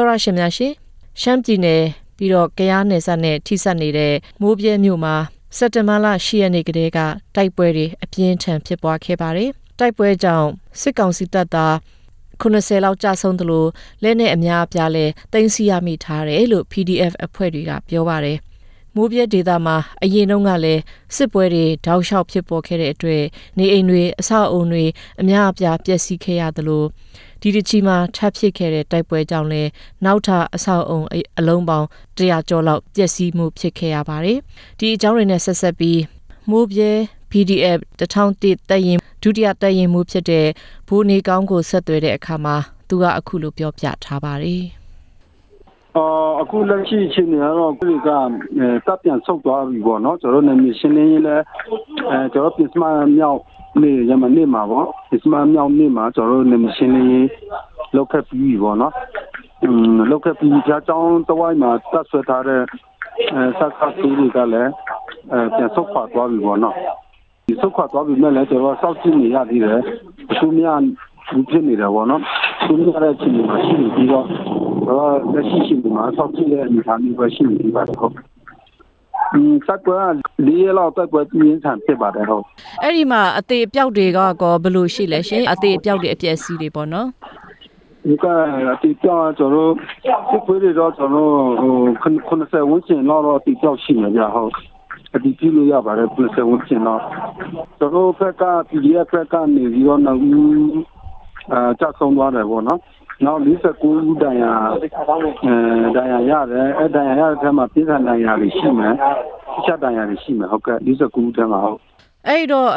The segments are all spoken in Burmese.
သောရရှင်များရှင်ရှမ်းပြည်နယ်ပြီးတော့ကယားနယ်စပ်နဲ့ထိစပ်နေတဲ့မိုးပြဲမြို့မှာစက်တဘာလ10ရက်နေ့ကတည်းကတိုက်ပွဲတွေအပြင်းထန်ဖြစ်ပွားခဲ့ပါတယ်တိုက်ပွဲကြောင့်စစ်ကောင်စီတပ်သား90လောက်ကြာဆုံးသလိုလက်နဲ့အများအပြားလဲတင်စီရမိထားတယ်လို့ PDF အဖွဲ့တွေကပြောပါတယ်မိုးပြဲဒေသမှာအရင်တုန်းကလည်းစစ်ပွဲတွေတောက်လျှောက်ဖြစ်ပေါ်ခဲ့တဲ့အတွက်နေအိမ်တွေအဆောက်အုံတွေအများအပြားပျက်စီးခဲ့ရသလို ဒီတချီမှာထပ်ဖြစ်ခဲ့တဲ့တိုက်ပွဲကြောင့်လည်းနောက်ထပ်အဆောက်အုံအလုံးပေါင်း100ကျော်လောက်ပျက်စီးမှုဖြစ်ခဲ့ရပါတယ်။ဒီအကြောင်းတွေနဲ့ဆက်ဆက်ပြီးမိုးပြဲ PDF 1001တပ်ရင်ဒုတိယတပ်ရင်မှုဖြစ်တဲ့ဘိုးနေကောင်းကိုဆက်သွယ်တဲ့အခါမှာသူကအခုလိုပြောပြထားပါတယ်။အော်အခုလက်ရှိအချိန်ကတော့ပြည်ကတပ်ပြန်ဆုတ်သွားပြီပေါ့နော်ကျွန်တော်တို့နေရှင်းလင်းရေးလဲအဲကျွန်တော်ပြင်စမမြောက် နေရမနေမှာပေါ့ပြင်စမမြောက်နေမှာကျွန်တော်တို့နေရှင်းလင်းရေးလောက်ခက်ပြီးပေါ့နော်อืมလောက်ခက်ပြီးကြားကြောင်းတဝိုင်းမှာတပ်ဆွဲထားတဲ့အဲဆက်ဆက်သူတွေကလည်းအဲပြန်ဆုတ်ခွာသွားပြီပေါ့နော်ဒီဆုတ်ခွာသွားပြီမဲ့လည်းကျွန်တော်စောင့်ကြည့်နေရသေးတယ်အထူးများဘူးဖြစ်နေတယ်ပေါ့နော်သူတို့ရဲ့အချိန်မှာရှိနေပြီးတော့တော့လက်ရှိရှိနေမှာစောင့်ကြည့်တဲ့အနေအထားမျိုးပဲရှိနေပြီပါတော့ อืมစက်ကွာလေးရလောက်တက်ကွာပြင်းထန်ဖြစ်ပါတယ်ဟုတ်အဲ့ဒီမှာအသေးအပြောက်တွေကကောဘယ်လိုရှိလဲရှင်အသေးအပြောက်တွေအပြည့်အစည်းတွေပေါ့နော်ဒီကအတိအကျကျွန်တော်စစ်ခွေးတွေတော့ကျွန်တော်ဟို90ဝန်းကျင်တော့အတိအကျရှိနေကြဟုတ်အဒီကြည့်လို့ရပါတယ်ပြည်စဝန်ကျင်တော့ကျွန်တော်ဖက်က PDF ဖက်ကနေပြီးတော့နောက်အာကြဆုံးသွားတယ်ပေါ့နော် နောက်49ဦးတန်ရာအဲတန်ရာရတယ်အဲတန်ရာရတဲ့ထဲမှာပြည်ထန်တန်ရာတွေရှိမယ်ချက်တန်ရာတွေရှိမယ်ဟုတ်ကဲ့49ဦးတန်မှာဟုတ်အဲ့တော့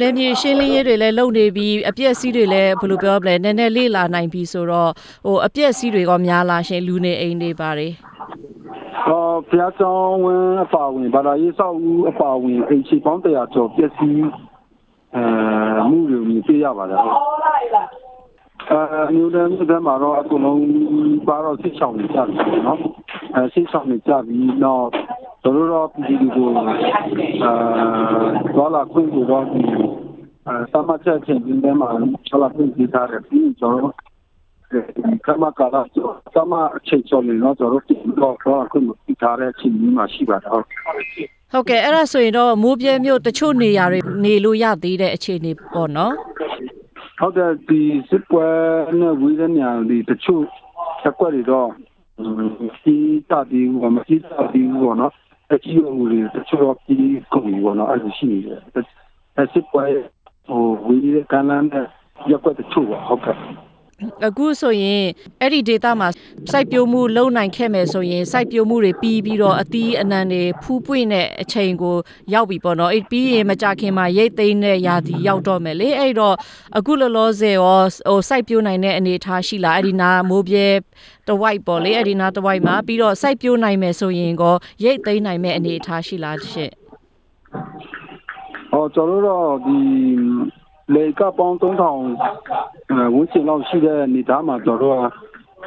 နေမြေရှင်းလင်းရေးတွေလည်းလုပ်နေပြီးအပြည့်အစည်းတွေလည်းဘယ်လိုပြောမလဲနည်းနည်းလေးလာနိုင်ပြီဆိုတော့ဟိုအပြည့်အစည်းတွေကများလာရှင်လူနေအိမ်တွေပါတယ်အော်ဖျားချောင်းဝင်းအပါဝင်ဘာသာရေးဆောက်ဦးအပါဝင်အိမ်ချီပေါင်း100ကျော်ပျက်စီးအဲမှုတွေမြင်ပြရပါတယ်ဟုတ် အဲညူဒန်မြို့ထဲမှာတော့အကုန်လုံးပါတော့စစ်ဆောင်နေကြတယ်နော်အဲစစ်ဆောင်နေကြပြီးတော့တို့တော့ပြည်သူကိုအာသွားလာခွင့်ကိုတော့ဒီအဲစမချက်ချင်းဒီထဲမှာဆက်လာပြင်ပြထားတယ်ပြီးကျွန်တော်ကမကလာစမအချိန်ကျော်နေတော့ကျွန်တော်တို့တော့တော့ခွင့်ပြထားတဲ့အချိန်ကြီးမှရှိပါတယ်ဟုတ်ဟုတ်ကဲ့အဲ့ဒါဆိုရင်တော့မိုးပြဲမြို့တချို့နေရာတွေနေလို့ရသေးတဲ့အခြေအနေပေါ့နော် ဟုတ်တယ်ဒီစစ်ပွဲနဲ့ဝေးတဲ့နေရာဒီတချို့ချက်ွက်တွေတော့ဒီတာဒီဟိုမစီတာဒီဟိုနော်အကြီးအမှုတွေတချို့တော့ပြီးကုန်ပြီပေါ့နော်အဲ့လိုရှိနေတယ်အဲစစ်ပွဲဟိုဝေးတဲ့ကမ်းလမ်းနဲ့ရက်ွက်တချို့ပေါ့ဟုတ်ကဲ့ အခုဆိုရင်အဲ့ဒီ data မှာစိုက်ပျိုးမှုလုံနိုင်ခဲ့မယ်ဆိုရင်စိုက်ပျိုးမှုတွေပြီးပြီးတော့အသီးအနှံတွေဖူးပွင့်တဲ့အချိန်ကိုရောက်ပြီပေါ့နော်အဲ့ပြီးရင်မကြခင်မှာရိတ်သိမ်းတဲ့ရာသီရောက်တော့မယ်လေအဲ့တော့အခုလောလောဆယ်ရောဟိုစိုက်ပျိုးနိုင်တဲ့အနေအထားရှိလားအဲ့ဒီနာမိုးပြဲတဝိုက်ပေါ့လေအဲ့ဒီနာတဝိုက်မှာပြီးတော့စိုက်ပျိုးနိုင်မယ်ဆိုရင်ကောရိတ်သိမ်းနိုင်မဲ့အနေအထားရှိလားရှင့်ဟောကျွန်တော်တို့ဒီ လေကပေါင်း3000ဝန်းကျင်လောက်ရှိတဲ့နေသားမှာကျွန်တော်တို့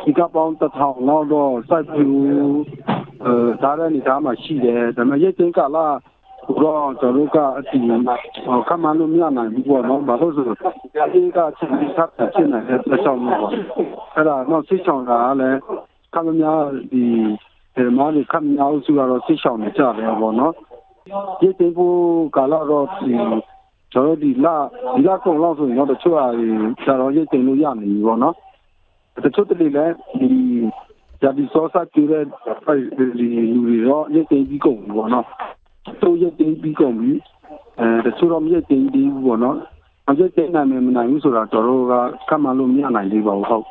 ဒီကပေါင်း1000လောက်တော့စိုက်ပျိုးအဲဒါတဲ့နေသားမှာရှိတယ်ဒါပေမဲ့ရိတ်သိမ်းကလာတော့ကျွန်တော်ကအတီခမလို့မြနိုင်ဘူးပေါ့နော်ဘာလို့ဆိုတော့ဒီကချင်းဒီသတ်ချင်းနေတဲ့ဆက်ဆောင်လို့ပေါ့အဲ့ဒါတော့စစ်ဆောင်တာလည်းခမများဒီဒီမှာဒီခမများစုကတော့စစ်ဆောင်နေကြတယ်ပေါ့နော်ရိတ်သိမ်းဖို့ကာလတော့ဒီ ကျွန်တော်ဒီလဒီလကုန်လောက်ဆိုရင်တော့တချို့ဟာဆရာတော်ရိတ်တင်လို့ရနေပြီပေါ့နော်တချို့တလေလည်းဒီဂျာဒီစောစာကျတဲ့အဲဒီလူတွေတော့ရိတ်တင်ပြီးကုန်ပြီပေါ့နော်တို့ရိတ်တင်ပြီးကုန်ပြီအဲတချို့တော့မရိတ်တင်ပြီးဘူးပေါ့နော်အကျတင်နိုင်မယ်မနိုင်ဘူးဆိုတော့ကျွန်တော်တို့ကကတ်မှလို့မရနိုင်သေးပါဘူးဟုတ်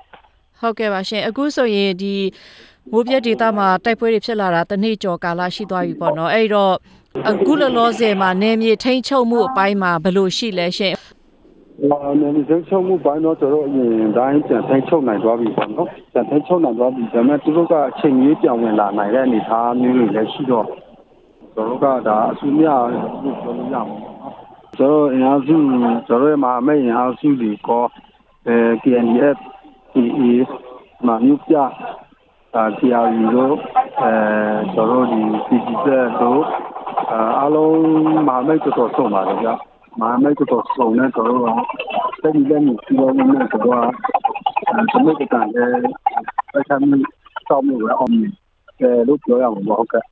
ဟုတ်ကဲ့ပါရှင်အခုဆိုရင်ဒီမိုးပြတ်ဒေတာမှာတိုက်ပွဲတွေဖြစ်လာတာတနေ့ကျော်ကာလရှိသွားပြီပေါ့နော်အဲ့တော့ အခုလောလောဆယ်မှာနေမြေထိန်ချုပ်မှုအပိုင်းမှာဘယ်လိုရှိလဲရှင်လာနေနေချုပ်မှုပိုင်းတော့ကျွန်တော်အရင်တိုင်းပြန်ထိန်ချုပ်နိုင်သွားပြီပေါ့နော်ပြန်ထိန်ချုပ်နိုင်သွားပြီဒါပေမဲ့သူတို့ကအချိန်ကြီးပြောင်းဝင်လာနိုင်တဲ့အနေအထားမျိုးတွေလည်းရှိတော့ကျွန်တော်ကဒါအဆူမြလို့ပြောလို့ရမှာပေါ့နော်ကျွန်တော်အင်အားစုကျွန်တော်ရဲ့မဟာမိတ်အင်အားစုတွေကောအဲ KNDF PE မှာမြူပြအာ TRU တို့အဲကျွန်တော်ဒီ PCZ တို့ အားလုံးမဟာမိတ်တော်တော်ဆုံးပါတယ်ဗျမဟာမိတ်တော်တော်ဆုံးနေတော့တက်ပြီးလည်းပြီးတော့လည်းတော့ဒီမိတ်ကလည်းအချမ်းက်မှုပဲအောင်မြင်တယ်လို့ပြောရမှာပေါ့ဟုတ်ကဲ့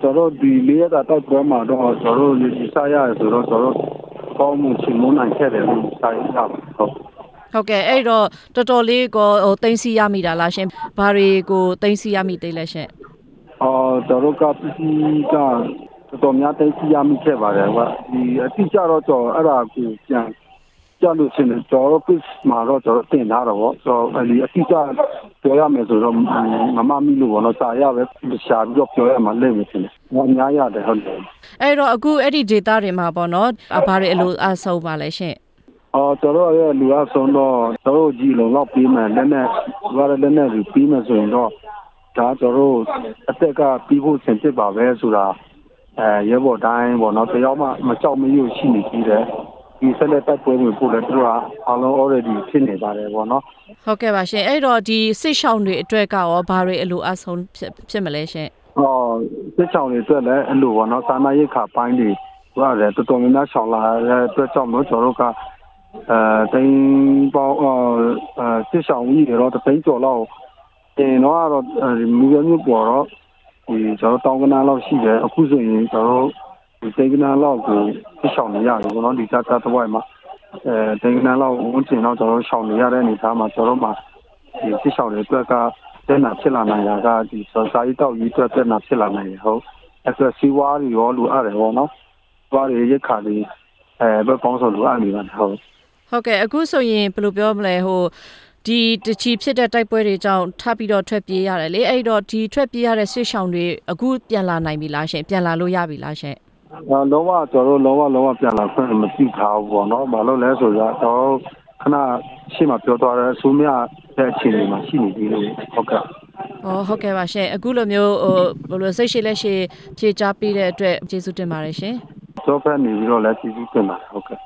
ကျွန်တော်ဒီလေးရတာတော့ပြောမှာတော့ကျွန်တော်ဒီစားရတယ်ဆိုတော့ကျွန်တော်ကောင်းမှုချင်မနိုင်ခဲ့တယ်လို့စားရပါဟုတ်ဟုတ်ကဲ့အဲ့တော့တော်တော်လေးကိုဟိုသိမ်းစီရမိတာလားရှင်ဘာတွေကိုသိမ်းစီရမိသေးလဲရှင်အော်ကျွန်တော်ကပစ္စည်းက တော်တော်များသိသိရမိခဲ့ပါတယ်ကွာဒီအတိကျတော့ကျွန်တော်အဲ့ဒါကိုပြန်ကြလို့ရှင်တယ်ကျွန်တော် page မှာတော့ကျွန်တော်တင်ထားတော့ဗောကျွန်တော်ဒီအတိကျပြောရမယ်ဆိုတော့မမမီလို့ဗောနော်စာရပဲရှာပြီးတော့ပြောရမှာလိမ့်မယ်ရှင်တယ်ဟောအများရတယ်ဟုတ်တယ်အဲ့တော့အခုအဲ့ဒီ data တွေမှာပေါ့နော်အဘာတွေအလိုအဆုံးပါလဲရှင်အော်ကျွန်တော်ရဲ့လူအဆုံးတော့ကျွန်တော်ကြည်လုံးတော့ပြီးမယ်လက်နဲ့ဘာလဲလက်နဲ့ပြီးမယ်ဆိုရင်တော့ဒါကျွန်တော်အသက်ကပြီးဖို့ဆင်ဖြစ်ပါပဲဆိုတာ အဲရဲဘော်တိုင်းပေါ့နော်တယောက်မှမကြောက်မရွံ့ရှိနေသေးတယ်ဒီဆက်လက်တိုက်ပွဲတွေပို့လဲသူတို့ကအလုံး already ဖြစ်နေပါတယ်ပေါ့နော်ဟုတ်ကဲ့ပါရှင်အဲ့တော့ဒီစစ်ရှောင်းတွေအတွက်ကရောဘာတွေအလိုအဆုံးဖြစ်ဖြစ်မလဲရှင်အော်စစ်ချောင်းတွေအတွက်လည်းအဲ့လိုပေါ့နော်စာနာရိတ်ခါပိုင်းတွေဟုတ်ရတယ်တော်တော်များများရှောင်လာတဲ့အတွက်ကြောင့်မို့ကျွန်တော်တို့ကအဲတိုင်းပေါင်းအော်အဲစစ်ဆောင်ကြီးတွေတော့တသိန်းကျော်လောက်တင်တော့ကတော့မူရမျိုးပေါ်တော့ ဒီကျွန်တော်တောင်းကနာလောက်ရှိတယ်အခုဆိုရင်ကျွန်တော်ဒီတိန်ကနာလောက်ကိုစစ်ဆောင်နေရတယ်ပေါ့နော်ဒီသားသားတစ်ဝိုက်မှာအဲတိန်ကနာလောက်ဝန်ကျင်တော့ကျွန်တော်ရှောင်နေရတဲ့အနေအထားမှာကျွန်တော်မှာဒီစစ်ဆောင်တွေအတွက်ကတဲ့နာဖြစ်လာနိုင်တာကဒီစောစာရေးတောက်ရေးအတွက်တဲ့နာဖြစ်လာနိုင်တယ်ဟုတ်အဲ့ဒါစီဝါးတွေရောလိုအပ်တယ်ပေါ့နော်ဝါးတွေရက်ခါတွေအဲဘက်ပေါင်းစုံလိုအပ်နေပါတယ်ဟုတ်ဟုတ်ကဲ့အခုဆိုရင်ဘယ်လိုပြောမလဲဟို ဒီတချီဖြစ်တဲ့တိုက်ပွဲတွေကြောင့်ထပ်ပြီးတော့ထွက်ပြေးရတယ်လေအဲ့တော့ဒီထွက်ပြေးရတဲ့စစ်ရှောင်းတွေအခုပြန်လာနိုင်ပြီလားရှင်ပြန်လာလို့ရပြီလားရှင်အာလုံးဝကျွန်တော်တို့လုံးဝလုံးဝပြန်လာခွင့်မပြုထားဘူးပေါ့နော်။ဘာလို့လဲဆိုတော့ကျွန်တော်ခဏရှေ့မှာပြောသွားတဲ့အဆိုးမြတဲ့အခြေအနေမှာရှိနေသေးလို့ဟုတ်ကဲ့။အော်ဟုတ်ကဲ့ပါရှင်အခုလိုမျိုးဟိုဘယ်လိုစိတ်ရှိလက်ရှိဖြေချပေးတဲ့အတွက်ကျေးဇူးတင်ပါတယ်ရှင်။ကျွန်တော်ဖက်နေပြီးတော့လည်းကြည့်ကြည့်တင်ပါတယ်ဟုတ်ကဲ့